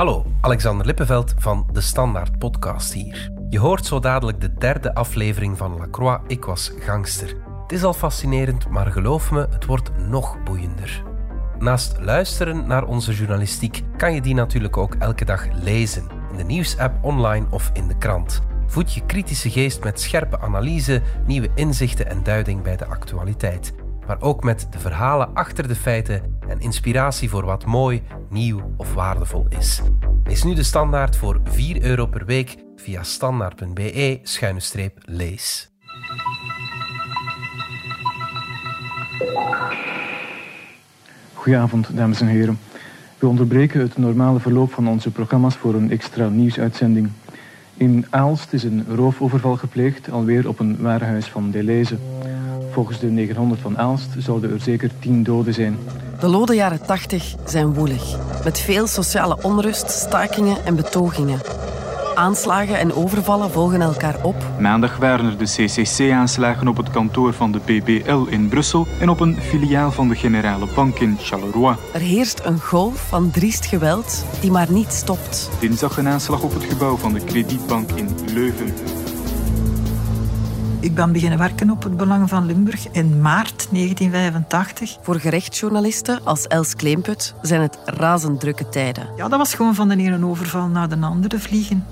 Hallo, Alexander Lippenveld van de Standaard Podcast hier. Je hoort zo dadelijk de derde aflevering van Lacroix Ik was gangster. Het is al fascinerend, maar geloof me, het wordt nog boeiender. Naast luisteren naar onze journalistiek kan je die natuurlijk ook elke dag lezen. In de nieuwsapp, online of in de krant. Voed je kritische geest met scherpe analyse, nieuwe inzichten en duiding bij de actualiteit. Maar ook met de verhalen achter de feiten en inspiratie voor wat mooi, nieuw of waardevol is. Lees nu de standaard voor 4 euro per week via standaard.be-lees. Goedenavond, dames en heren. We onderbreken het normale verloop van onze programma's voor een extra nieuwsuitzending. In Aalst is een roofoverval gepleegd, alweer op een warenhuis van Deleuze. Volgens de 900 van Aalst zouden er zeker 10 doden zijn. De lode jaren 80 zijn woelig, met veel sociale onrust, stakingen en betogingen. Aanslagen en overvallen volgen elkaar op. Maandag waren er de CCC-aanslagen op het kantoor van de BBL in Brussel en op een filiaal van de Generale Bank in Charleroi. Er heerst een golf van driest geweld die maar niet stopt. Dinsdag een aanslag op het gebouw van de Kredietbank in Leuven. Ik ben beginnen werken op het Belang van Limburg in maart 1985. Voor gerechtsjournalisten als Els Kleemput zijn het razend drukke tijden. Ja, dat was gewoon van de ene overval naar de andere vliegen.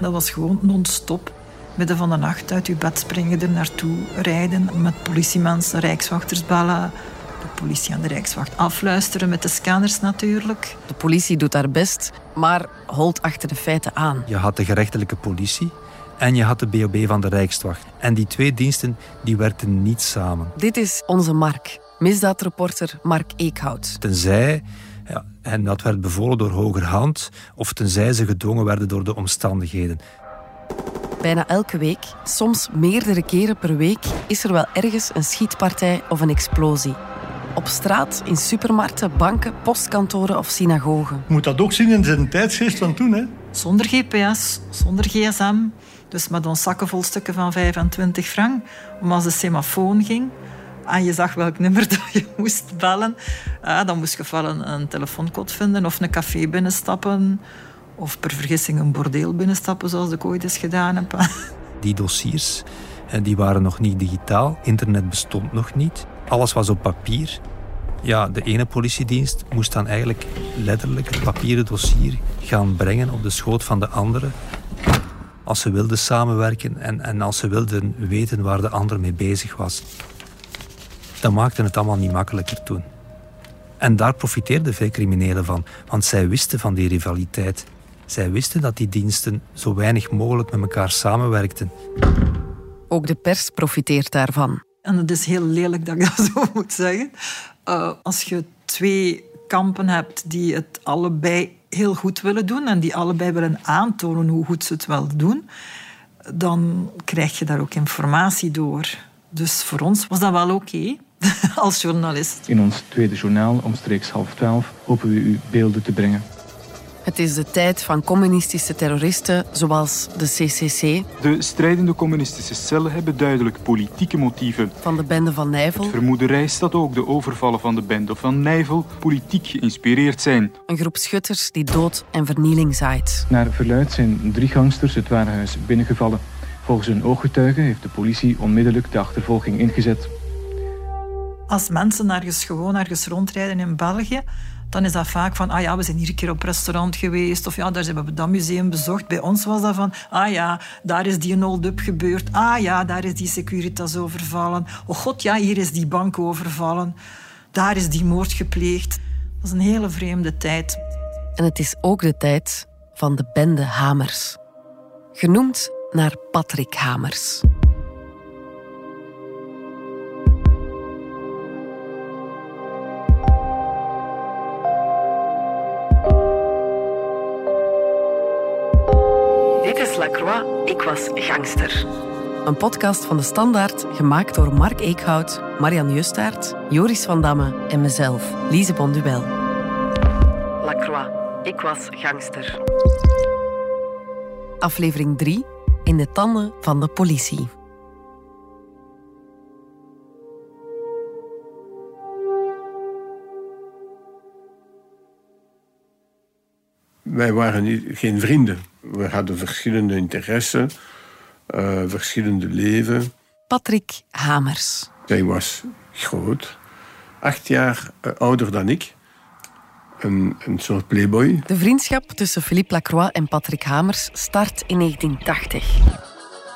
Dat was gewoon non-stop. Midden van de nacht uit uw bed springen, er naartoe rijden, met politiemensen, rijkswachters bellen, de politie en de rijkswacht afluisteren met de scanners natuurlijk. De politie doet haar best, maar holt achter de feiten aan. Je had de gerechtelijke politie en je had de BOB van de Rijkswacht. En die twee diensten die werkten niet samen. Dit is onze Mark, misdaadreporter Mark Eekhout. Tenzij, ja, en dat werd bevolen door hogerhand, of tenzij ze gedwongen werden door de omstandigheden. Bijna elke week, soms meerdere keren per week, is er wel ergens een schietpartij of een explosie. Op straat, in supermarkten, banken, postkantoren of synagogen. Je moet dat ook zien in zijn tijdsgeest van toen. Hè? Zonder GPS, zonder gsm. Dus met ons zakken vol stukken van 25 frank. Om als de semafoon ging en je zag welk nummer dat je moest bellen, eh, dan moest je wel een, telefooncode vinden of een café binnenstappen. Of per vergissing een bordeel binnenstappen, zoals ik ooit eens gedaan heb. Die dossiers eh, die waren nog niet digitaal, internet bestond nog niet. Alles was op papier. Ja, de ene politiedienst moest dan eigenlijk letterlijk het papieren dossier gaan brengen op de schoot van de andere. Als ze wilden samenwerken en, en als ze wilden weten waar de ander mee bezig was. Dat maakte het allemaal niet makkelijker toen. En daar profiteerden veel criminelen van, want zij wisten van die rivaliteit. Zij wisten dat die diensten zo weinig mogelijk met elkaar samenwerkten. Ook de pers profiteert daarvan. En het is heel lelijk dat ik dat zo moet zeggen. Uh, als je twee kampen hebt die het allebei heel goed willen doen en die allebei willen aantonen hoe goed ze het wel doen, dan krijg je daar ook informatie door. Dus voor ons was dat wel oké als journalist. In ons tweede journaal, omstreeks half twaalf, hopen we u beelden te brengen. Het is de tijd van communistische terroristen zoals de CCC. De strijdende communistische cellen hebben duidelijk politieke motieven. Van de bende van Nijvel. Het vermoeden rijst dat ook de overvallen van de bende van Nijvel politiek geïnspireerd zijn. Een groep schutters die dood en vernieling zaait. Naar verluid zijn drie gangsters het warenhuis binnengevallen. Volgens een ooggetuige heeft de politie onmiddellijk de achtervolging ingezet. Als mensen ergens gewoon ergens rondrijden in België, dan is dat vaak van, ah ja, we zijn hier een keer op restaurant geweest, of ja, daar zijn we dat museum bezocht. Bij ons was dat van, ah ja, daar is die hold-up gebeurd. Ah ja, daar is die Securitas overvallen. Oh god, ja, hier is die bank overvallen. Daar is die moord gepleegd. Dat is een hele vreemde tijd. En het is ook de tijd van de bende Hamers. Genoemd naar Patrick Hamers. Lacroix, ik was gangster. Een podcast van de Standaard, gemaakt door Mark Eekhout, Marian Justaert, Joris van Damme en mezelf, Lise Bonduel. Lacroix, ik was gangster. Aflevering 3, in de tanden van de politie. Wij waren niet, geen vrienden. We hadden verschillende interessen, uh, verschillende leven. Patrick Hamers. Zij was groot, acht jaar uh, ouder dan ik. Een, een soort playboy. De vriendschap tussen Philippe Lacroix en Patrick Hamers start in 1980.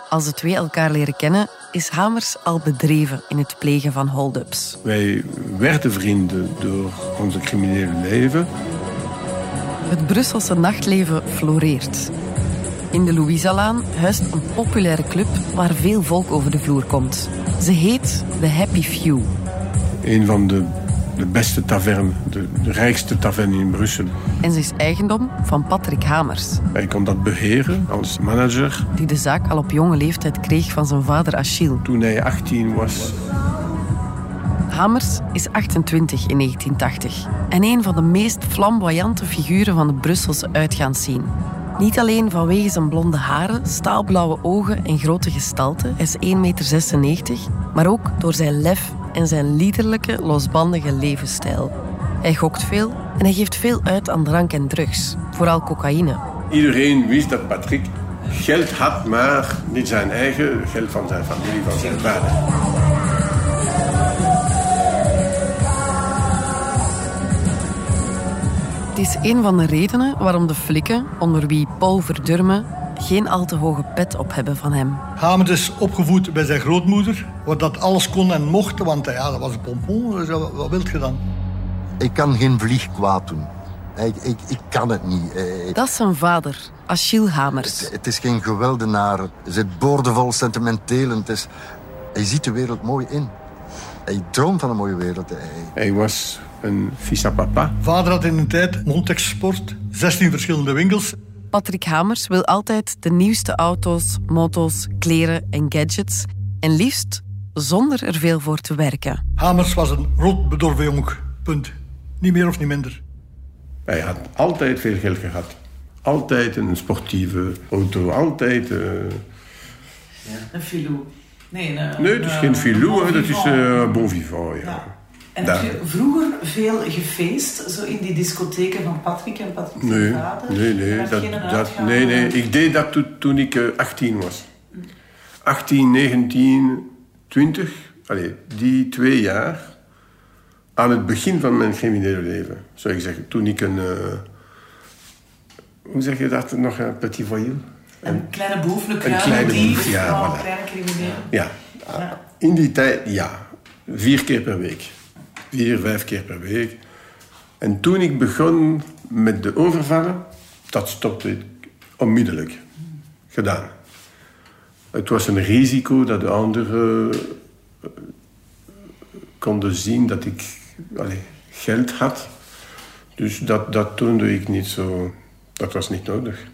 Als de twee elkaar leren kennen, is Hamers al bedreven in het plegen van hold-ups. Wij werden vrienden door onze criminele leven. Het Brusselse nachtleven floreert. In de Louisalaan huist een populaire club waar veel volk over de vloer komt. Ze heet The Happy Few. Een van de, de beste taverne, de, de rijkste taverne in Brussel. En ze is eigendom van Patrick Hamers. Hij kon dat beheren als manager. Die de zaak al op jonge leeftijd kreeg van zijn vader Achille. Toen hij 18 was, Hamers is 28 in 1980 en een van de meest flamboyante figuren van de Brusselse uitgaansscene. Niet alleen vanwege zijn blonde haren, staalblauwe ogen en grote gestalte, hij is 1,96 meter, maar ook door zijn lef en zijn liederlijke, losbandige levensstijl. Hij gokt veel en hij geeft veel uit aan drank en drugs, vooral cocaïne. Iedereen wist dat Patrick geld had, maar niet zijn eigen, geld van zijn familie, van zijn vader. Het is een van de redenen waarom de flikken, onder wie Paul Verdurme, geen al te hoge pet op hebben van hem. Hamers is opgevoed bij zijn grootmoeder, waar dat alles kon en mocht, want ja, dat was een pompon. Dus wat wilt je dan? Ik kan geen vlieg kwaad doen. Ik, ik, ik kan het niet. Dat is zijn vader, Achille Hamers. Het, het is geen geweldenaar. Het zit boordevol sentimenteel. Het is, hij ziet de wereld mooi in. Hij droomt van een mooie wereld. Hij, hij was een fils à papa. Vader had in een tijd Montex Sport, 16 verschillende winkels. Patrick Hamers wil altijd de nieuwste auto's, moto's, kleren en gadgets. En liefst zonder er veel voor te werken. Hamers was een rot bedorven jong. Punt. Niet meer of niet minder. Hij had altijd veel geld gehad. Altijd een sportieve auto. Altijd... Uh... Ja. Een filou. Nee, een, nee, het is geen filou, dat is uh, bon vivant. Ja. ja. En heb je vroeger veel gefeest, zo in die discotheken van Patrick en Patrick nee, vader? Nee, nee, dat, dat, nee, nee. Ik deed dat to, toen ik uh, 18 was. 18, 19, 20. Allee, die twee jaar. Aan het begin van mijn criminele leven, zou ik zeggen. Toen ik een... Uh, hoe zeg je dat nog? Een petit voyou? Een, een kleine boef, een, een kleine dief, ja, voilà. kleine crimineel. Ja. ja. In die tijd, ja. Vier keer per week vier, vijf keer per week. En toen ik begon met de overvallen, dat stopte ik onmiddellijk. Gedaan. Het was een risico dat de anderen uh, konden zien dat ik geld had. Dus dat, dat toonde ik niet zo. Dat was niet nodig.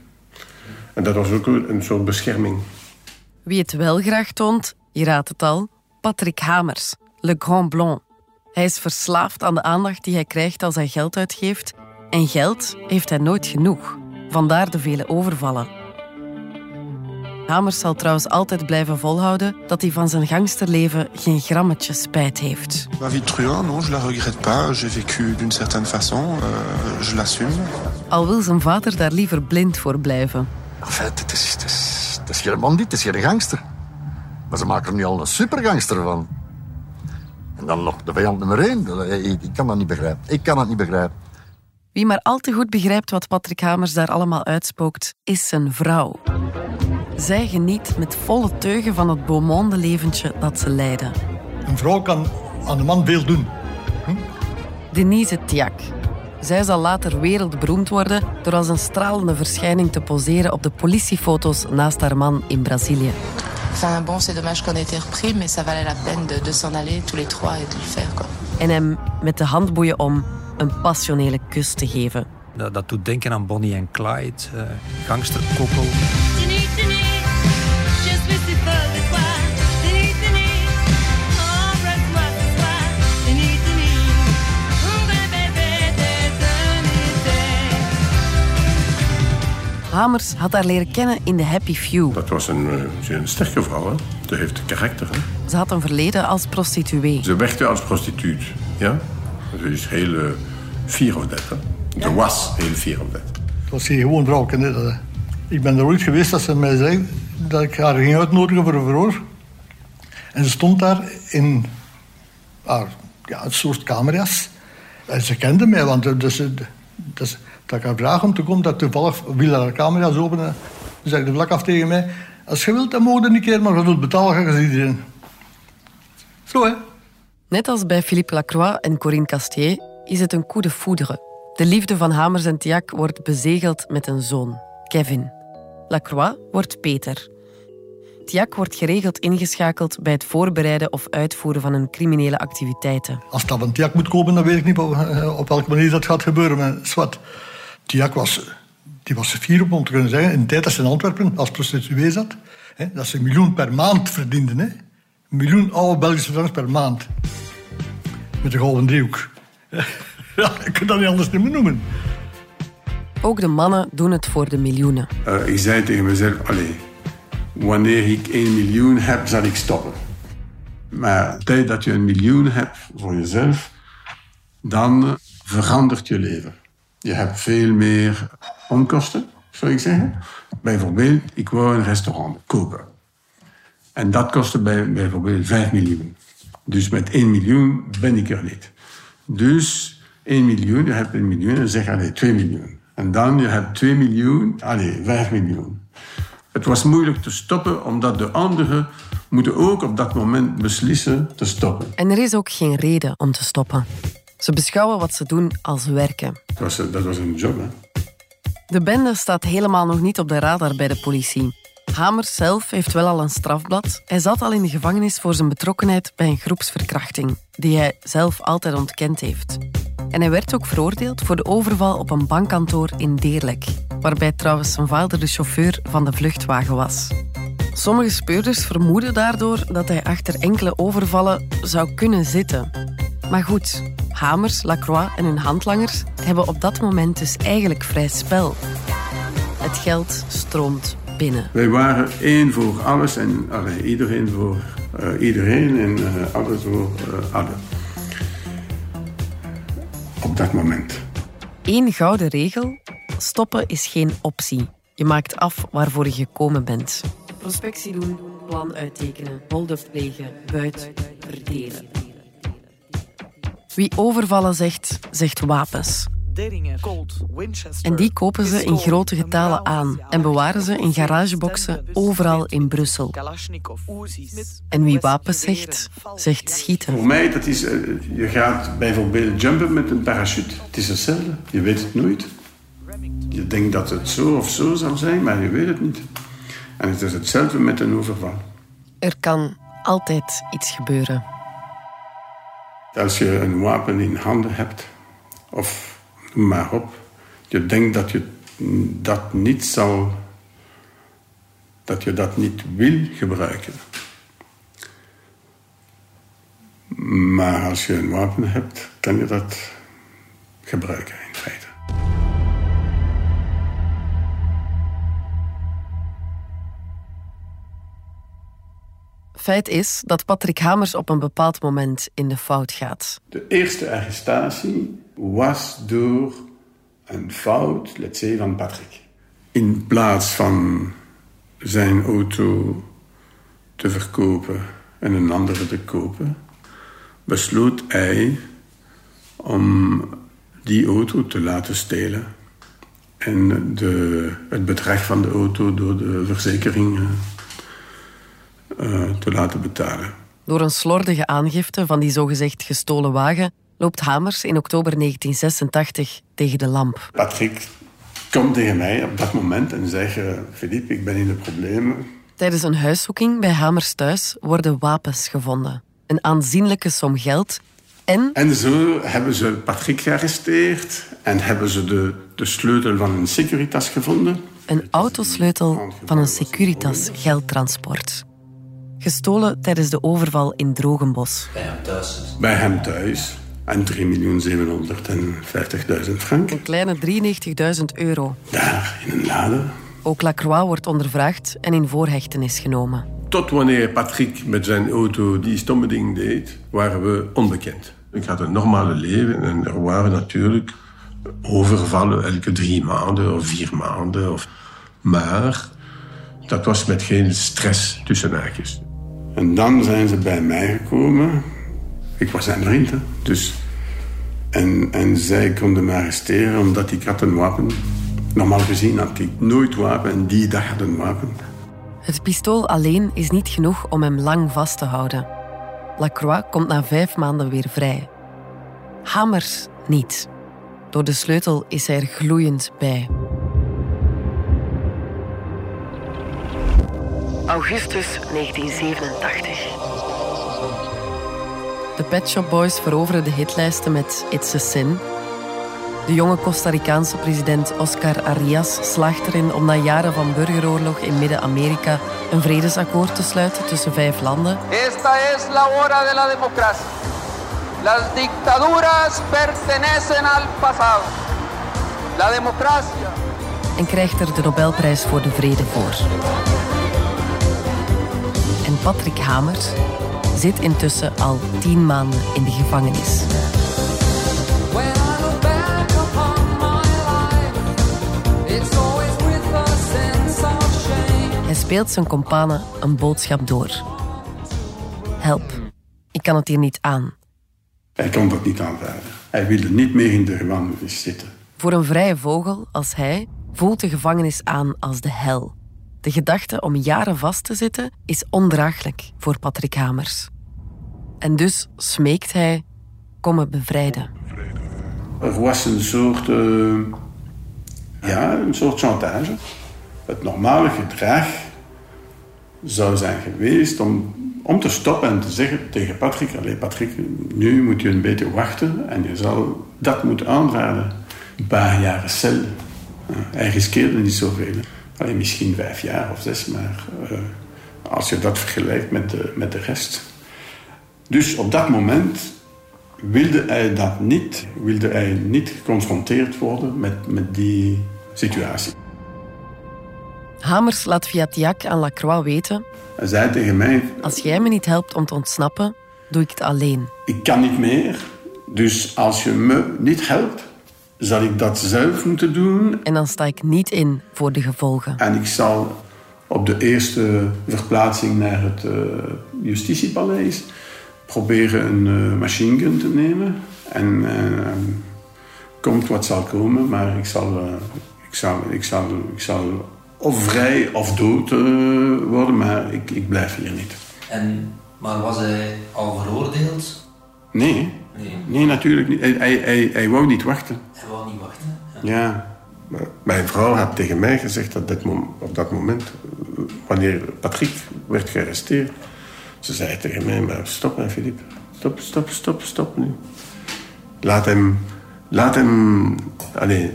En dat was ook een soort bescherming. Wie het wel graag toont, je raadt het al, Patrick Hamers, Le Grand Blanc. Hij is verslaafd aan de aandacht die hij krijgt als hij geld uitgeeft. En geld heeft hij nooit genoeg. Vandaar de vele overvallen. Hamers zal trouwens altijd blijven volhouden dat hij van zijn gangsterleven geen grammetje spijt heeft. Ma vie truand, non, je la regrette pas. J'ai vécu d'une certaine façon. Uh, je l'assume. Al wil zijn vader daar liever blind voor blijven. Enfin, het is, het is, het is geen bandiet, het is geen gangster. Maar ze maken er nu al een supergangster van. En dan nog de vijand nummer één. Ik kan dat niet begrijpen. Ik kan het niet begrijpen. Wie maar al te goed begrijpt wat Patrick Hamers daar allemaal uitspookt, is zijn vrouw. Zij geniet met volle teugen van het beaumonde leventje dat ze leiden. Een vrouw kan aan een man veel doen. Hm? Denise Tiak. Zij zal later wereldberoemd worden door als een stralende verschijning te poseren op de politiefoto's naast haar man in Brazilië. Enfin bon, c'est dommage qu'on ait été repris, mais ça valait la peine de, de s'en aller tous les trois et de le faire. Quoi. En hem met de handboeien om een passionele kus te geven. Dat, dat doet denken aan Bonnie en Clyde, uh, gangsterkoppel. Hamers had haar leren kennen in de Happy Few. Dat was een, eh, een sterke vrouw. Hè? Ze heeft karakter. Hè? Ze had een verleden als prostituee. Ze werkte als prostituut. Ja? Ze is heel uh, fier of dat. Hè? Ze was heel fier of dat. was geen gewoon vrouwke. hè. Dat- Ik ben er ooit geweest dat ze mij zei dat ik haar ging uitnodigen voor een verhoor. En ze stond daar in haar, ja, een soort camera's. En ze kende mij, want eh, dus, eh, dus, dat ik haar vraag om te komen, dat toevallig wil haar camera's openen. Ze zei de vlak af tegen mij, als je wilt, dan mogen we een keer, maar je wilt betalen, ga je iedereen. Zo, hè. Net als bij Philippe Lacroix en Corinne Castier is het een coup de foudre. De liefde van Hamers en Tiac wordt bezegeld met een zoon, Kevin. Lacroix wordt Peter. Tiac wordt geregeld ingeschakeld bij het voorbereiden of uitvoeren van hun criminele activiteiten. Als dat van Tiak moet komen, dan weet ik niet op, eh, op welke manier dat gaat gebeuren. Maar zwart. Tiak was, die was fier op om te kunnen zeggen, in de tijd dat ze in Antwerpen als prostituee zat, hè, dat ze een miljoen per maand verdiende. Hè. Een miljoen oude Belgische francs per maand. Met de gouden driehoek. Ja, ik kan dat niet anders niet meer noemen. Ook de mannen doen het voor de miljoenen. Eh, ik zei tegen mezelf, allee, wanneer ik 1 miljoen heb, zal ik stoppen. Maar de tijd dat je een miljoen hebt voor jezelf, dan verandert je leven. Je hebt veel meer onkosten, zou ik zeggen. Bijvoorbeeld, ik wou een restaurant kopen. En dat kostte bij, bijvoorbeeld 5 miljoen. Dus met 1 miljoen ben ik er niet. Dus 1 miljoen, je hebt 1 miljoen en zeg allez, 2 miljoen. En dan je hebt 2 miljoen, allez, 5 miljoen. Het was moeilijk te stoppen, omdat de anderen moeten ook op dat moment beslissen te stoppen. En er is ook geen reden om te stoppen. Ze beschouwen wat ze doen als werken. Dat was, dat was een job, hè. De bende staat helemaal nog niet op de radar bij de politie. Hamers zelf heeft wel al een strafblad. Hij zat al in de gevangenis voor zijn betrokkenheid bij een groepsverkrachting, die hij zelf altijd ontkend heeft. En hij werd ook veroordeeld voor de overval op een bankkantoor in Deerlijk, waarbij trouwens zijn vader de chauffeur van de vluchtwagen was. Sommige speurders vermoeden daardoor dat hij achter enkele overvallen zou kunnen zitten. Maar goed, Hamers, Lacroix en hun handlangers hebben op dat moment dus eigenlijk vrij spel. Het geld stroomt binnen. Wij waren één voor alles en allee, iedereen voor eh, iedereen en eh, alles voor eh, allen. Op dat moment. Eén gouden regel: stoppen is geen optie. Je maakt af waarvoor je gekomen bent. Prospectie doen, plan uittekenen, hold-up plegen, buit, verdelen. Wie overvallen zegt, zegt wapens. En die kopen ze in grote getalen aan en bewaren ze in garageboxen overal in Brussel. En wie wapens zegt, zegt schieten. Voor mij, dat is, eh, je gaat bijvoorbeeld jumpen met een parachute. Het is hetzelfde, je weet het nooit. Je denkt dat het zo of zo zal zijn, maar je weet het niet. En het is hetzelfde met een overval. Er kan altijd iets gebeuren. Als je een wapen in handen hebt, of maar op, je denkt dat je dat niet zal, dat je dat niet wil gebruiken. Maar als je een wapen hebt, kan je dat gebruiken in feite. Feit is dat Patrick Hamers op een bepaald moment in de fout gaat. De eerste arrestatie was door een fout, let's say, van Patrick. In plaats van zijn auto te verkopen en een andere te kopen, besloot hij om die auto te laten stelen en de, het bedrag van de auto door de verzekering uh, te laten betalen. Door een slordige aangifte van die zogezegd gestolen wagen loopt Hamers in oktober 1986 tegen de lamp. Patrick komt tegen mij op dat moment en zegt: Philippe, ik ben in de problemen. Tijdens een huiszoeking bij Hamers thuis worden wapens gevonden. Een aanzienlijke som geld en... En zo hebben ze Patrick gearresteerd en hebben ze de, de sleutel van een Securitas gevonden. Een autosleutel van een Securitas geldtransport. Gestolen tijdens de overval in Drogenbos. Bij hem thuis. Bij hem thuis. En 3.750.000 frank. Een kleine 93.000 euro. Daar, in een lade. Ook Lacroix wordt ondervraagd en in voorhechtenis genomen. Tot wanneer Patrick met zijn auto die stomme ding deed, waren we onbekend. Ik had een normale leven en er waren natuurlijk overvallen elke drie maanden of vier maanden. Of... Maar dat was met geen stress tussen haakjes. En dan zijn ze bij mij gekomen. Ik was zijn vriend, dus... En, en zij konden me arresteren omdat ik had een wapen. Normaal gezien had ik nooit wapen en die dag had een wapen. Het pistool alleen is niet genoeg om hem lang vast te houden. Lacroix komt na vijf maanden weer vrij. Hamers niet. Door de sleutel is hij er gloeiend bij. Augustus 1987. De Pet Shop Boys veroveren de hitlijsten met It's a Sin. De jonge Costa Ricaanse president Oscar Arias slaagt erin om na jaren van burgeroorlog in Midden-Amerika een vredesakkoord te sluiten tussen vijf landen. Esta es la hora de la democracia. Las dictaduras pertenecen al pasado. La democracia. En krijgt er de Nobelprijs voor de Vrede voor. Patrick Hamers zit intussen al tien maanden in de gevangenis. Hij speelt zijn kompanen een boodschap door. Help, ik kan het hier niet aan. Hij kon dat niet aanvaarden. Hij wilde niet meer in de gevangenis zitten. Voor een vrije vogel als hij voelt de gevangenis aan als de hel. De gedachte om jaren vast te zitten is ondraaglijk voor Patrick Hamers. En dus smeekt hij: kom me bevrijden. Er was een soort, uh, ja, een soort chantage. Het normale gedrag zou zijn geweest om, om te stoppen en te zeggen tegen Patrick: Allee, Patrick, nu moet je een beetje wachten en je zal dat moeten aanvaarden. Een paar jaren cel. Hij riskeerde niet zoveel. Alleen misschien vijf jaar of zes, maar uh, als je dat vergelijkt met de, met de rest. Dus op dat moment wilde hij dat niet, wilde hij niet geconfronteerd worden met, met die situatie. Hamers laat via Tiac aan Lacroix weten... Hij zei tegen mij... Als jij me niet helpt om te ontsnappen, doe ik het alleen. Ik kan niet meer, dus als je me niet helpt, zal ik dat zelf moeten doen. En dan sta ik niet in voor de gevolgen. En ik zal op de eerste verplaatsing naar het uh, justitiepaleis proberen een uh, machine gun te nemen. En uh, komt wat zal komen, maar ik zal, ik zal, ik zal, ik zal of vrij of dood worden, maar ik, ik blijf hier niet. En, maar was hij al veroordeeld? Nee. Nee, nee natuurlijk niet. Hij, hij, hij, hij wou niet wachten. Hij wou niet wachten? Ja. mijn vrouw had tegen mij gezegd dat dit op dat moment, wanneer Patrick werd gearresteerd, ze zei tegen mij, maar stop hè, Philippe. Stop, stop, stop, stop nu. Laat hem, laat hem, allez,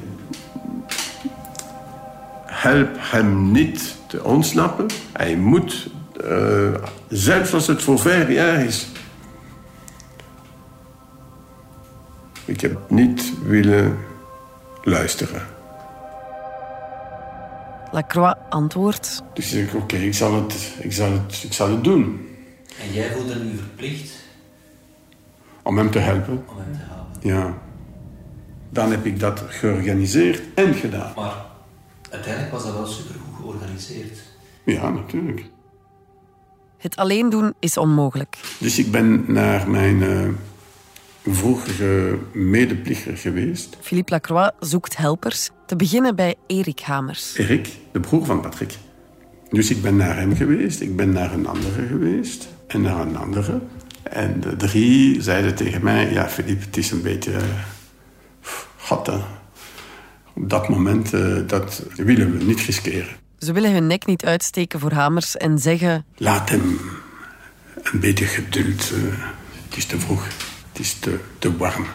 help hem niet te ontsnappen. Hij moet, uh, zelfs als het voor vijf jaar is, Ik heb niet willen luisteren. Lacroix antwoordt. Dus ik oké, okay, ik, zal het, ik, zal het, ik zal het doen. En jij voelde nu verplicht? Om hem te helpen. Om hem te helpen. Ja. Dan heb ik dat georganiseerd en gedaan. Maar uiteindelijk was dat wel supergoed georganiseerd. Ja, natuurlijk. Het alleen doen is onmogelijk. Dus ik ben naar mijn... Uh, vroegere medeplichter geweest. Philippe Lacroix zoekt helpers, te beginnen bij Erik Hamers. Erik, de broer van Patrick. Dus ik ben naar hem geweest, ik ben naar een andere geweest en naar een andere. En de drie zeiden tegen mij, ja Philippe, het is een beetje... Uh, gat, Op dat moment, uh, dat willen we niet riskeren. Ze willen hun nek niet uitsteken voor Hamers en zeggen... Laat hem een beetje geduld, uh, het is te vroeg. Het is te, te warm.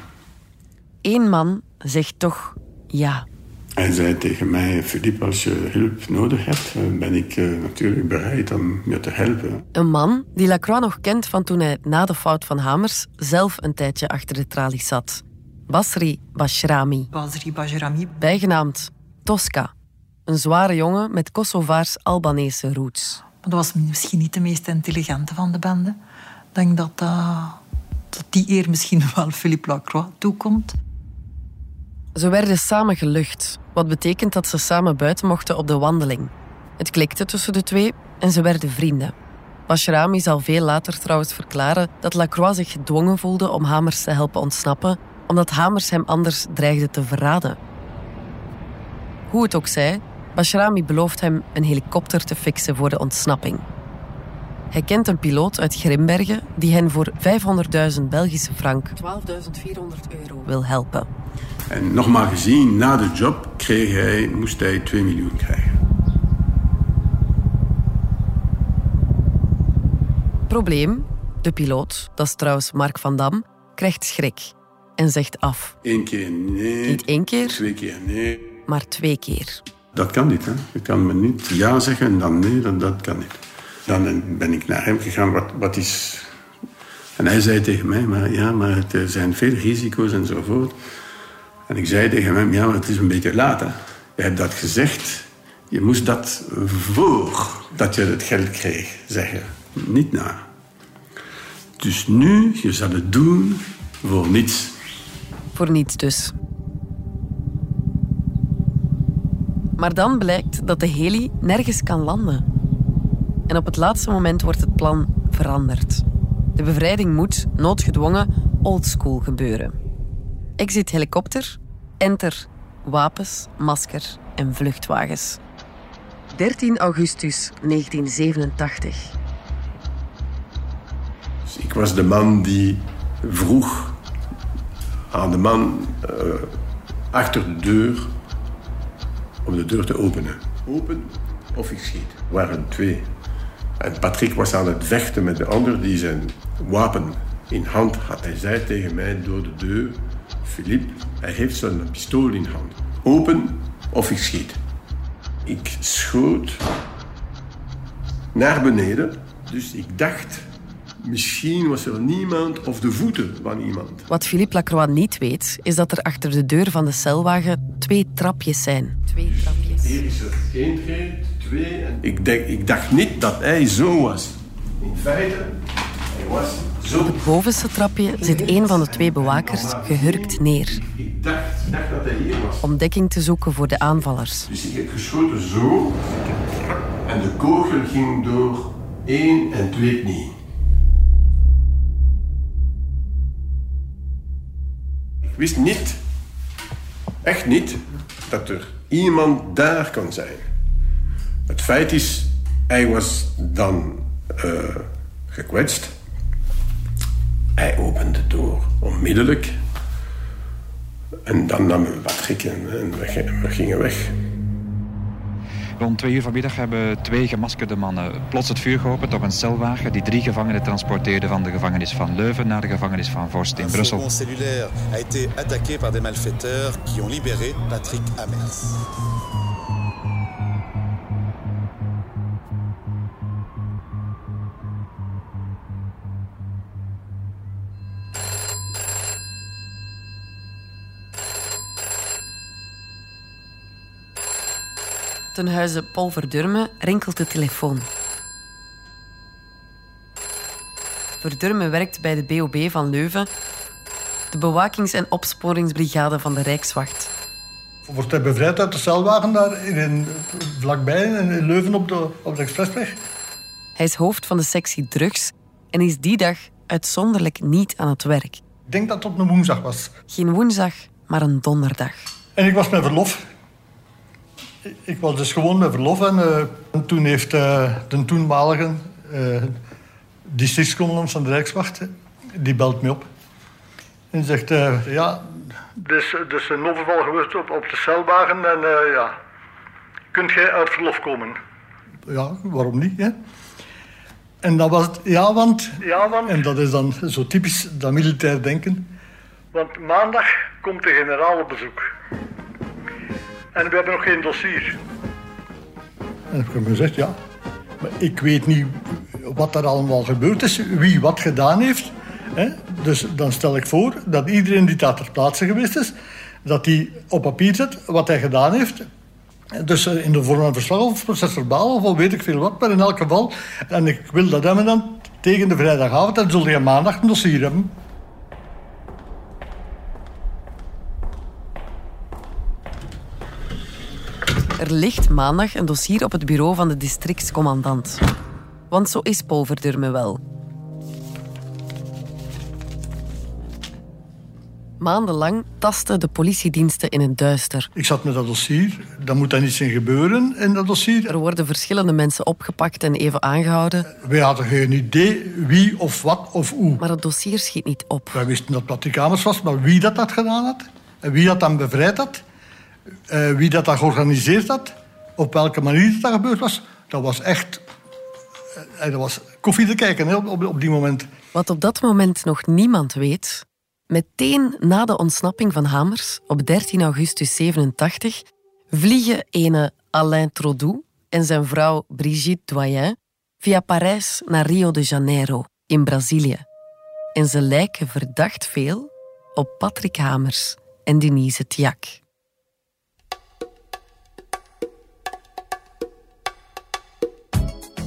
Eén man zegt toch ja. Hij zei tegen mij, Philippe, als je hulp nodig hebt, ben ik uh, natuurlijk bereid om je te helpen. Een man die Lacroix nog kent van toen hij na de fout van Hamers zelf een tijdje achter de tralies zat. Basri Bashrami. Basri Bashrami. Bijgenaamd Tosca. Een zware jongen met Kosovaars-Albanese roots. Dat was misschien niet de meest intelligente van de bende. Ik denk dat dat dat die eer misschien wel Philippe Lacroix toekomt. Ze werden samen gelucht, wat betekent dat ze samen buiten mochten op de wandeling. Het klikte tussen de twee en ze werden vrienden. Bashrami zal veel later trouwens verklaren dat Lacroix zich gedwongen voelde om Hamers te helpen ontsnappen, omdat Hamers hem anders dreigde te verraden. Hoe het ook zij, Bashrami belooft hem een helikopter te fixen voor de ontsnapping. Hij kent een piloot uit Grimbergen die hen voor 500.000 Belgische frank 12.400 euro wil helpen. En nogmaals gezien, na de job kreeg hij, moest hij 2 miljoen krijgen. Probleem, de piloot, dat is trouwens Mark van Dam, krijgt schrik en zegt af. Eén keer nee. Niet één keer, Twee keer nee. maar twee keer. Dat kan niet. Hè. Je kan me niet ja zeggen en dan nee, dat, dat kan niet. Dan ben ik naar hem gegaan, wat, wat is... En hij zei tegen mij, maar ja, maar het, er zijn veel risico's enzovoort. En ik zei tegen hem, ja, maar het is een beetje laat. Je hebt dat gezegd, je moest dat voor dat je het geld kreeg zeggen, niet na. Dus nu, je zal het doen voor niets. Voor niets dus. Maar dan blijkt dat de heli nergens kan landen. En op het laatste moment wordt het plan veranderd. De bevrijding moet, noodgedwongen, oldschool gebeuren. Exit helikopter, enter wapens, masker en vluchtwagens. 13 augustus 1987. Dus ik was de man die vroeg aan de man eh, achter de deur om de deur te openen. Open of ik schiet. Er waren twee. En Patrick was aan het vechten met de ander die zijn wapen in hand had. Hij zei tegen mij door de deur: Philippe, hij heeft zijn pistool in hand. Open of ik schiet. Ik schoot naar beneden. Dus ik dacht, misschien was er niemand of de voeten van iemand. Wat Philippe Lacroix niet weet, is dat er achter de deur van de celwagen twee trapjes zijn. Twee trapjes. Hier is er één treed, twee. En ik, denk, ik dacht niet dat hij zo was. In feite, hij was zo. Op het bovenste trapje zit een van de twee bewakers gehurkt neer. Ik dacht, dacht dat hij hier was. Om dekking te zoeken voor de aanvallers. Dus ik heb geschoten zo. En de kogel ging door één en twee knieën. Ik wist niet, echt niet, dat er iemand daar kan zijn. Het feit is, hij was dan eh, gekwetst. Hij opende de deur onmiddellijk. En dan namen we Patrick en, en we, we gingen weg. Rond twee uur vanmiddag hebben twee gemaskerde mannen plots het vuur geopend op een celwagen die drie gevangenen transporteerde van de gevangenis van Leuven naar de gevangenis van Vorst in Brussel. Un cellulaire a été attaqué par des malfaiteurs qui ont libéré Patrick Amers. Ten huize Paul Verdurme rinkelt de telefoon. Verdurme werkt bij de BOB van Leuven, de bewakings- en opsporingsbrigade van de Rijkswacht. Wordt hij bevrijd uit de celwagen daar in, vlakbij in Leuven op de, op de expressweg? Hij is hoofd van de sectie drugs en is die dag uitzonderlijk niet aan het werk. Ik denk dat het op een woensdag was. Geen woensdag, maar een donderdag. En ik was met verlof. Ik was dus gewoon met verlof. En, uh, en toen heeft uh, de toenmalige uh, districtscommandant van de Rijkswacht... die belt me op. En zegt... ja, dus, dus een overval geweest op, op de celwagen. En ja, kunt jij uit verlof komen? Ja, waarom niet, hè? En dat was het, ja want, ja, want... En dat is dan zo typisch dat militair denken. Want maandag komt de generaal op bezoek. En we hebben nog geen dossier. En ik heb gezegd, ja. Maar ik weet niet wat er allemaal gebeurd is, wie wat gedaan heeft. Hè? Dus dan stel ik voor dat iedereen die daar ter plaatse geweest is, dat hij op papier zet wat hij gedaan heeft. Dus in de vorm van verslag of procesverbaal of weet ik veel wat, maar in elk geval. En ik wil dat hebben dan tegen de vrijdagavond en zul je maandag een dossier hebben. Ligt maandag een dossier op het bureau van de districtscommandant. Want zo is Paul Verdurme wel. Maandenlang tasten de politiediensten in het duister. Ik zat met dat dossier. Dan moet daar iets in gebeuren in dat dossier. Er worden verschillende mensen opgepakt en even aangehouden. Wij hadden geen idee wie of wat of hoe. Maar het dossier schiet niet op. Wij wisten dat Patrick Hamers was, maar wie dat, dat gedaan had... en wie dat dan bevrijd had... eh, wie dat, dat georganiseerd had... op welke manier dat gebeurd was... dat was echt... eh, dat was koffie te kijken op, op die moment. Wat op dat moment nog niemand weet... Meteen na de ontsnapping van Hamers, op 13 augustus 87, vliegen ene Alain Trodou en zijn vrouw Brigitte Doyen via Parijs naar Rio de Janeiro in Brazilië. En ze lijken verdacht veel op Patrick Hamers en Denise Tiak.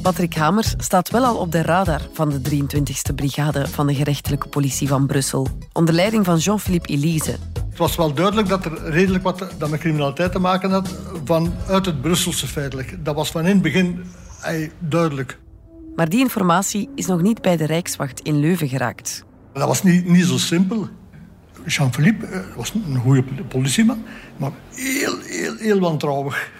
Patrick Hamers staat wel al op de radar van de 23e brigade van de gerechtelijke politie van Brussel, onder leiding van Jean-Philippe Elise. Het was wel duidelijk dat er redelijk wat dat met criminaliteit te maken had... vanuit het Brusselse feitelijk. Dat was van in het begin duidelijk. Maar die informatie is nog niet bij de Rijkswacht in Leuven geraakt. Dat was niet, niet zo simpel. Jean-Philippe eh, was een goede politieman, maar heel, heel, heel wantrouwig.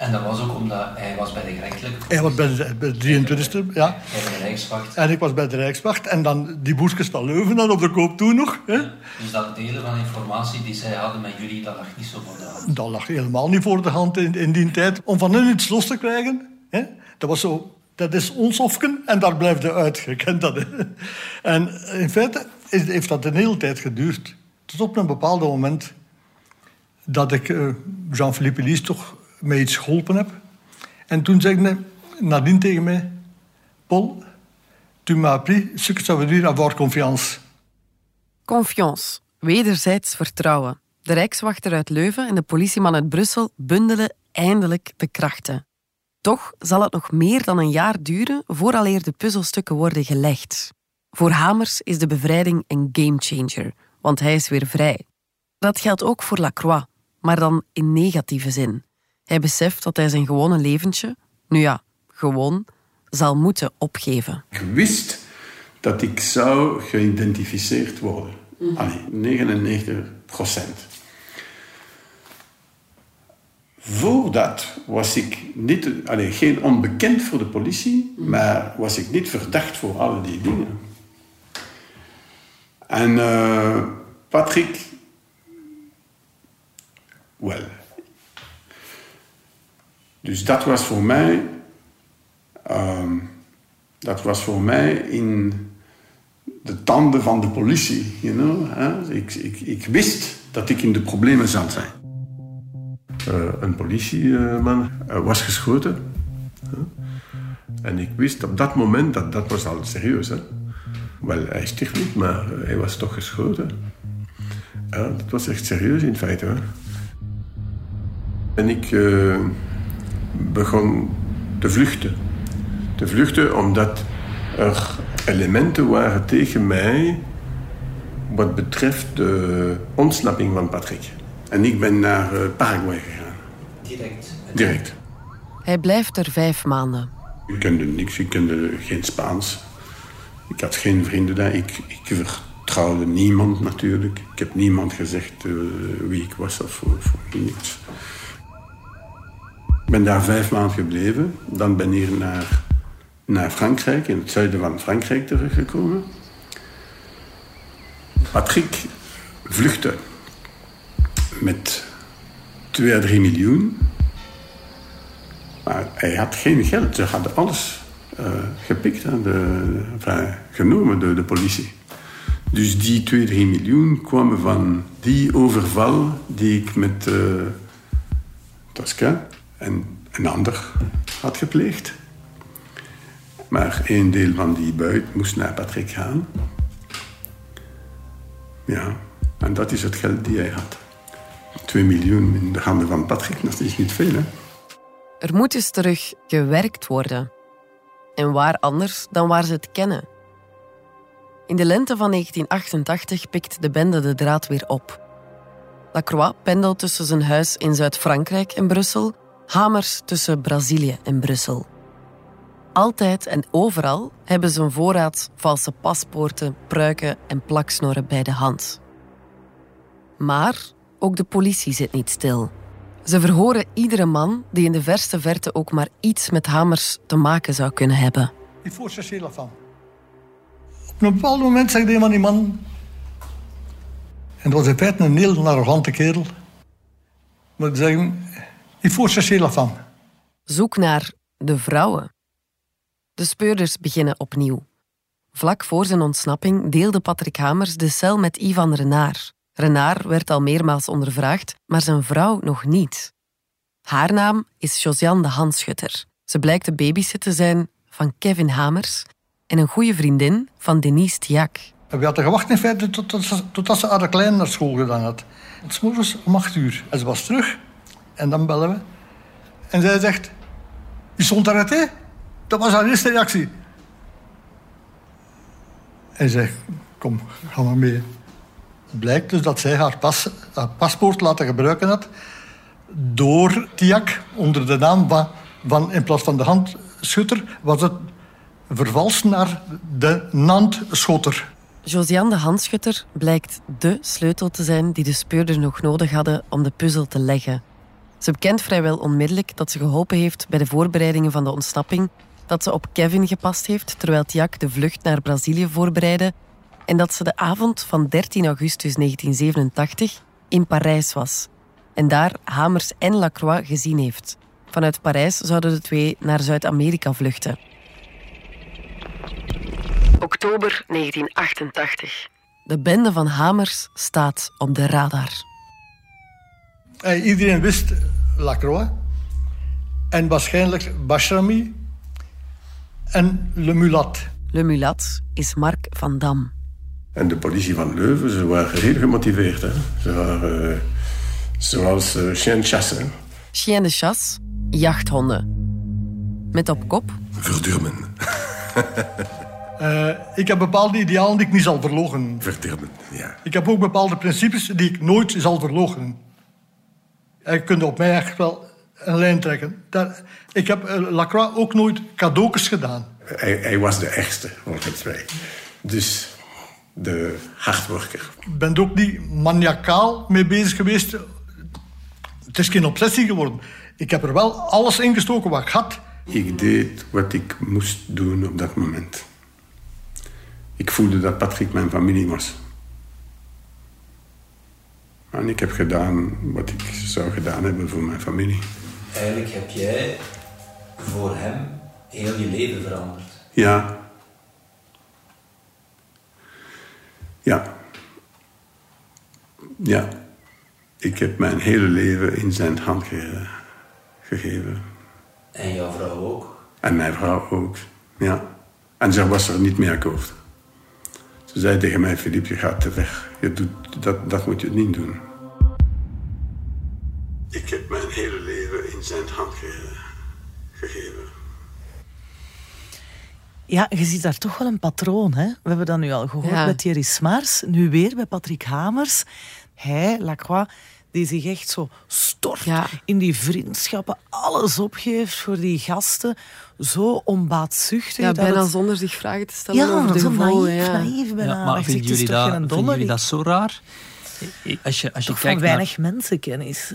En dat was ook omdat hij was bij de gerechtelijke Hij was bij de, bij de 23e, ja. Hij bij de Rijkswacht. En ik was bij de Rijkswacht. En dan die boertjes van Leuven dan op de koop toe nog. Hè. Dus dat delen van informatie die zij hadden met jullie, dat lag niet zo voor de hand. Dat lag helemaal niet voor de hand in, in die tijd. Om van hen iets los te krijgen, hè, dat was zo... Dat is ons hofken en daar blijft je uit. Je kent dat. Hè. En in feite is, heeft dat een hele tijd geduurd. Tot op een bepaald moment dat ik eh, Jean-Philippe Elise toch met iets geholpen heb. En toen zei hij nadien tegen mij... Paul, tu m'as appris ce que ça veut dire avoir confiance. Confiance, wederzijds vertrouwen. De Rijkswachter uit Leuven en de politieman uit Brussel bundelen eindelijk de krachten. Toch zal het nog meer dan een jaar duren vooraleer de puzzelstukken worden gelegd. Voor Hamers is de bevrijding een gamechanger, want hij is weer vrij. Dat geldt ook voor Lacroix, maar dan in negatieve zin. Hij beseft dat hij zijn gewone leventje, nu ja, gewoon, zal moeten opgeven. Ik wist dat ik zou geïdentificeerd worden. Allee, 99 procent. Voordat was ik niet, allee, geen onbekend voor de politie, maar was ik niet verdacht voor alle die dingen. En uh, Patrick, wel. Dus dat was voor mij, um, dat was voor mij in de tanden van de politie. You know? Hè? Ik, ik, ik wist dat ik in de problemen zou zijn. Uh, een politieman uh, was geschoten. En ik wist op dat moment dat dat was al serieus. Hè? Wel, hij stierf niet, maar hij was toch geschoten. Dat was echt serieus in feite. Hè? En ik uh, begon te vluchten. Te vluchten omdat er elementen waren tegen mij wat betreft de ontsnapping van Patrick. En ik ben naar uh, Paraguay gegaan. Direct? Direct. Hij blijft er vijf maanden. Ik kende niks, ik kende geen Spaans. Ik had geen vrienden daar. Ik, ik vertrouwde niemand natuurlijk. Ik heb niemand gezegd uh, wie ik was of, of niets. Ben daar vijf maanden gebleven. Dan ben ik naar, naar Frankrijk, in het zuiden van Frankrijk teruggekomen. Patrick vluchtte met 2 à 3 miljoen. Maar hij had geen geld. Ze hadden alles uh, gepikt, hè, de, genomen door de politie. Dus die 2, 3 miljoen kwamen van die overval die ik met uh, Tosca en een ander had gepleegd. Maar een deel van die buit moest naar Patrick gaan. Ja, en dat is het geld die hij had. 2 miljoen in de handen van Patrick, dat is niet veel, hè? Er moet dus terug gewerkt worden. En waar anders dan waar ze het kennen. In de lente van 1988 pikt de bende de draad weer op. Lacroix pendelt tussen zijn huis in Zuid-Frankrijk en Brussel, Hamers tussen Brazilië en Brussel. Altijd en overal hebben ze een voorraad valse paspoorten, pruiken en plaksnoren bij de hand. Maar ook de politie zit niet stil. Ze verhoren iedere man die in de verste verte ook maar iets met Hamers te maken zou kunnen hebben. Il faut chercher la femme. Op een bepaald moment zegt een van die man... En dat was in feite een heel arrogante kerel. Maar die zeggen... Faut chercher la femme. Zoek naar de vrouwen. De speurders beginnen opnieuw. Vlak voor zijn ontsnapping deelde Patrick Hamers de cel met Ivan Renard. Renard werd al meermaals ondervraagd, maar zijn vrouw nog niet. Haar naam is Josiane de Hanschutter. Ze blijkt de babysitter te zijn van Kevin Hamers en een goede vriendin van Denise Tiak. We hadden gewacht in feite tot, tot, totdat ze haar klein naar school gedaan had. Het morgens om acht uur. En ze was terug. En dan bellen we. En zij zegt... Je stond arrêté? Dat was haar eerste reactie. En zei, kom, ga maar mee. Blijkt dus dat zij haar, pas, haar paspoort laten gebruiken had door Tiak onder de naam van, van in plaats van de handschutter was het vervalst naar de Nantschotter. Josiane de Hanschutter blijkt dé sleutel te zijn die de speurders nog nodig hadden om de puzzel te leggen. Ze bekent vrijwel onmiddellijk dat ze geholpen heeft bij de voorbereidingen van de ontsnapping, dat ze op Kevin gepast heeft terwijl Tiak de vlucht naar Brazilië voorbereidde en dat ze de avond van 13 augustus 1987 in Parijs was en daar Hamers en Lacroix gezien heeft. Vanuit Parijs zouden de twee naar Zuid-Amerika vluchten. Oktober 1988. De bende van Hamers staat op de radar. Eh, iedereen wist Lacroix. En waarschijnlijk Bashrami. En Le Mulat. Le Mulat is Mark van Dam. En de politie van Leuven, ze waren heel gemotiveerd. Hè. Ze waren uh, zoals uh, chien de chasse. Chien de chasse, jachthonden. Met op kop... Verdurmen. Uh, ik heb bepaalde idealen die ik niet zal verlogen. Verdurmen, ja. Ik heb ook bepaalde principes die ik nooit zal verlogen. Je kunt op mij echt wel een lijn trekken. Daar, ik heb uh, Lacroix ook nooit cadeautjes gedaan. Hij, hij was de echtste, volgens mij. Dus de hardwerker. Ik ben er ook niet maniacaal mee bezig geweest. Het is geen obsessie geworden. Ik heb er wel alles ingestoken wat ik had. Ik deed wat ik moest doen op dat moment. Ik voelde dat Patrick mijn familie was. En ik heb gedaan wat ik zou gedaan hebben voor mijn familie. Eigenlijk heb jij voor hem heel je leven veranderd. Ja. Ja. Ja. Ik heb mijn hele leven in zijn hand ge gegeven. En jouw vrouw ook? En mijn vrouw ook, ja. En ze was er niet meer akkoord. Ze zei tegen mij, Filip, je gaat te ver. Je doet, dat, dat moet je niet doen. Ik heb mijn hele leven in zijn hand ge gegeven. Ja, je ziet daar toch wel een patroon. Hè? We hebben dat nu al gehoord ja. met Thierry Smaars. Nu weer bij Patrick Hamers. Hij, Lacroix, die zich echt zo stort ja. in die vriendschappen. Alles opgeeft voor die gasten. Zo onbaatzuchtig. Ja, bijna het... zonder zich vragen te stellen ja, over de zo gevolgen. Naïef, ja. naïef bijna. Ja, maar vinden jullie, dat, vinden jullie dat zo raar? Als je, als je Toch kijkt van weinig naar... mensenkennis.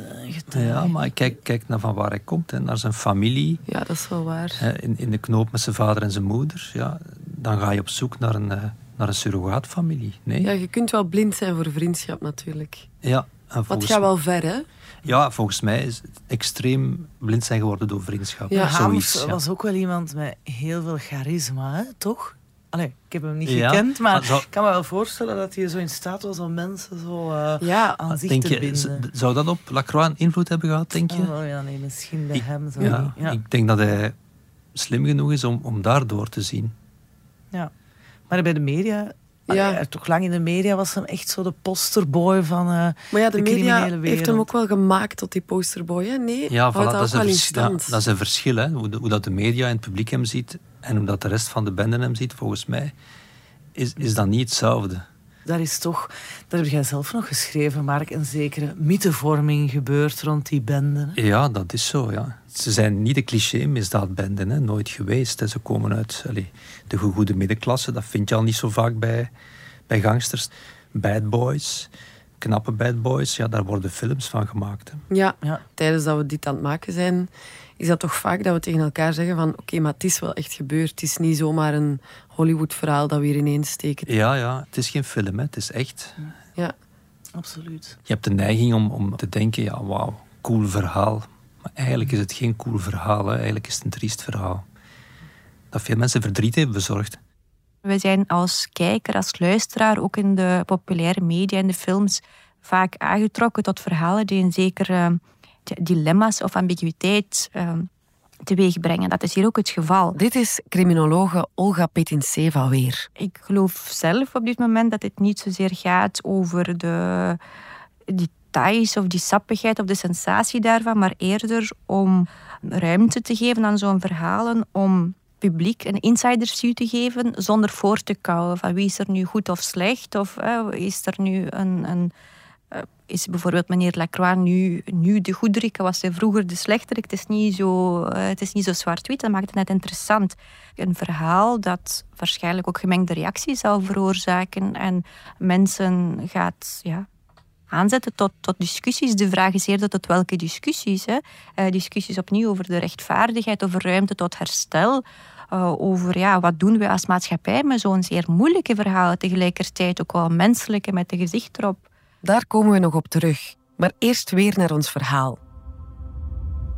Uh, ja, maar kijk, kijk naar van waar hij komt, hè, naar zijn familie. Ja, dat is wel waar. Hè, in, in de knoop met zijn vader en zijn moeder. Ja, dan ga je op zoek naar een, uh, naar een surrogaatfamilie. Nee? Ja, je kunt wel blind zijn voor vriendschap natuurlijk. Ja. En Wat gaat wel ver, hè? Ja, volgens mij is het extreem blind zijn geworden door vriendschap. Ja, Zoiets, ja. was ook wel iemand met heel veel charisma, hè? toch? Allee, ik heb hem niet Ja, gekend, maar ik kan me wel voorstellen dat hij zo in staat was om mensen zo uh, Ja, aan zich Denk te je, binden. zou dat op Lacroix een invloed hebben gehad, denk je? Oh ja, nee, misschien bij hem. Zo ja, niet. Ja. Ik denk dat hij slim genoeg is om, om daardoor te zien. ja. Maar bij de media... Ja. Ja. toch lang in de media was hem echt zo de posterboy van uh, Maar ja, de, media criminele heeft wereld. hem ook wel gemaakt tot die posterboy, hè? Nee, Ja, voilà, dat, is wel in ja, dat is een verschil. Hè? Hoe, de- hoe dat de media en het publiek hem ziet en hoe dat de rest van de bende hem ziet, volgens mij, is, is dat niet hetzelfde. Daar is toch, daar heb jij zelf nog geschreven, Mark, een zekere mythevorming gebeurd rond die benden. Ja, dat is zo, ja. Ze zijn niet de cliché-misdaadbenden, nooit geweest. Ze komen uit de goede middenklasse, dat vind je al niet zo vaak bij, bij gangsters. Bad boys, knappe bad boys, ja, daar worden films van gemaakt. Hè. Ja, ja, tijdens dat we dit aan het maken zijn, is dat toch vaak dat we tegen elkaar zeggen van oké, maar het is wel echt gebeurd. Het is niet zomaar een Hollywood-verhaal dat we hier ineens steken. Ja, ja, het is geen film, hè. het is echt. Ja, absoluut. Je hebt de neiging om, om te denken, ja, wauw, cool verhaal. Maar eigenlijk is het geen cool verhaal, hè. eigenlijk is het een triest verhaal. Dat veel mensen verdriet heeft bezorgd. We zijn als kijker, als luisteraar, ook in de populaire media en de films, vaak aangetrokken tot verhalen die een zekere dilemma's of ambiguïteit uh, teweeg brengen. Dat is hier ook het geval. Dit is criminologe Olga Petinseva weer. Ik geloof zelf op dit moment dat het niet zozeer gaat over de details of die sappigheid of de sensatie daarvan, maar eerder om ruimte te geven aan zo'n verhalen om publiek een insidersview te geven zonder voor te kouwen van wie is er nu goed of slecht of is er nu een, een eh, is bijvoorbeeld meneer Lacroix nu, nu de goederik, was hij vroeger de slechterik. Het is niet zo, uh, het is niet zo zwart-wit, dat maakt het net interessant. Een verhaal dat waarschijnlijk ook gemengde reacties zal veroorzaken en mensen gaat ja, aanzetten tot, tot discussies. De vraag is eerder tot welke discussies. Hè? Uh, discussies opnieuw over de rechtvaardigheid, over ruimte tot herstel. Uh, over ja, wat doen we als maatschappij met zo'n zeer moeilijke verhaal. Tegelijkertijd ook wel menselijke met een gezicht erop. Daar komen we nog op terug. Maar eerst weer naar ons verhaal.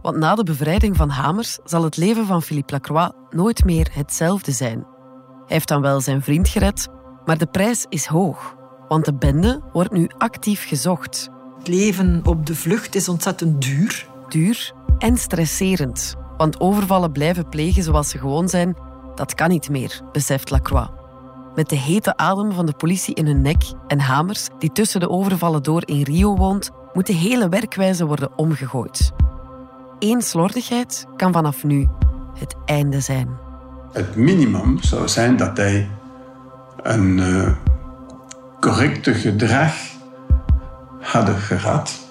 Want na de bevrijding van Hamers zal het leven van Philippe Lacroix nooit meer hetzelfde zijn. Hij heeft dan wel zijn vriend gered, maar de prijs is hoog. Want de bende wordt nu actief gezocht. Het leven op de vlucht is ontzettend duur. Duur en stresserend. Want overvallen blijven plegen zoals ze gewoon zijn, dat kan niet meer, beseft Lacroix met de hete adem van de politie in hun nek en Hamers, die tussen de overvallen door in Rio woont, moet de hele werkwijze worden omgegooid. Eén slordigheid kan vanaf nu het einde zijn. Het minimum zou zijn dat hij een uh, correcte gedrag hadden gehad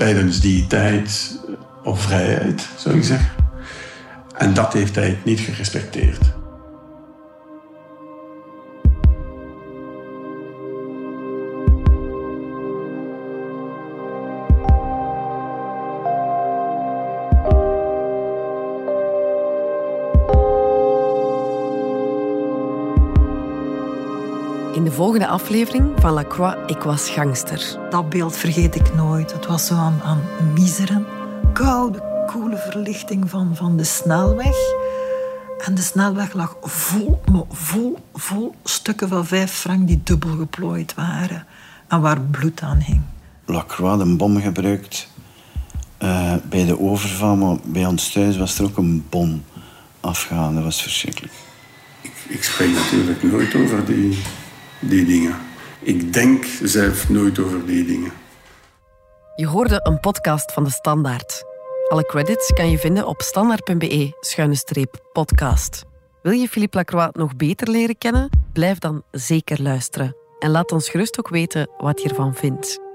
tijdens die tijd op vrijheid, zou ik zeggen. En dat heeft hij niet gerespecteerd. Volgende aflevering van La Croix, Ik was gangster. Dat beeld vergeet ik nooit. Het was zo aan, aan miseren, koude koele verlichting van, van de snelweg. En de snelweg lag vol, vol, vol stukken van vijf frank die dubbel geplooid waren. En waar bloed aan hing. Lacroix een bom gebruikt uh, bij de overval, maar bij ons thuis was er ook een bom afgegaan. Dat was verschrikkelijk. Ik, ik spreek natuurlijk nooit over die, die dingen. Ik denk zelf nooit over die dingen. Je hoorde een podcast van de Standaard. Alle credits kan je vinden op standaard.be-podcast. Wil je Philippe Lacroix nog beter leren kennen? Blijf dan zeker luisteren. En laat ons gerust ook weten wat je ervan vindt.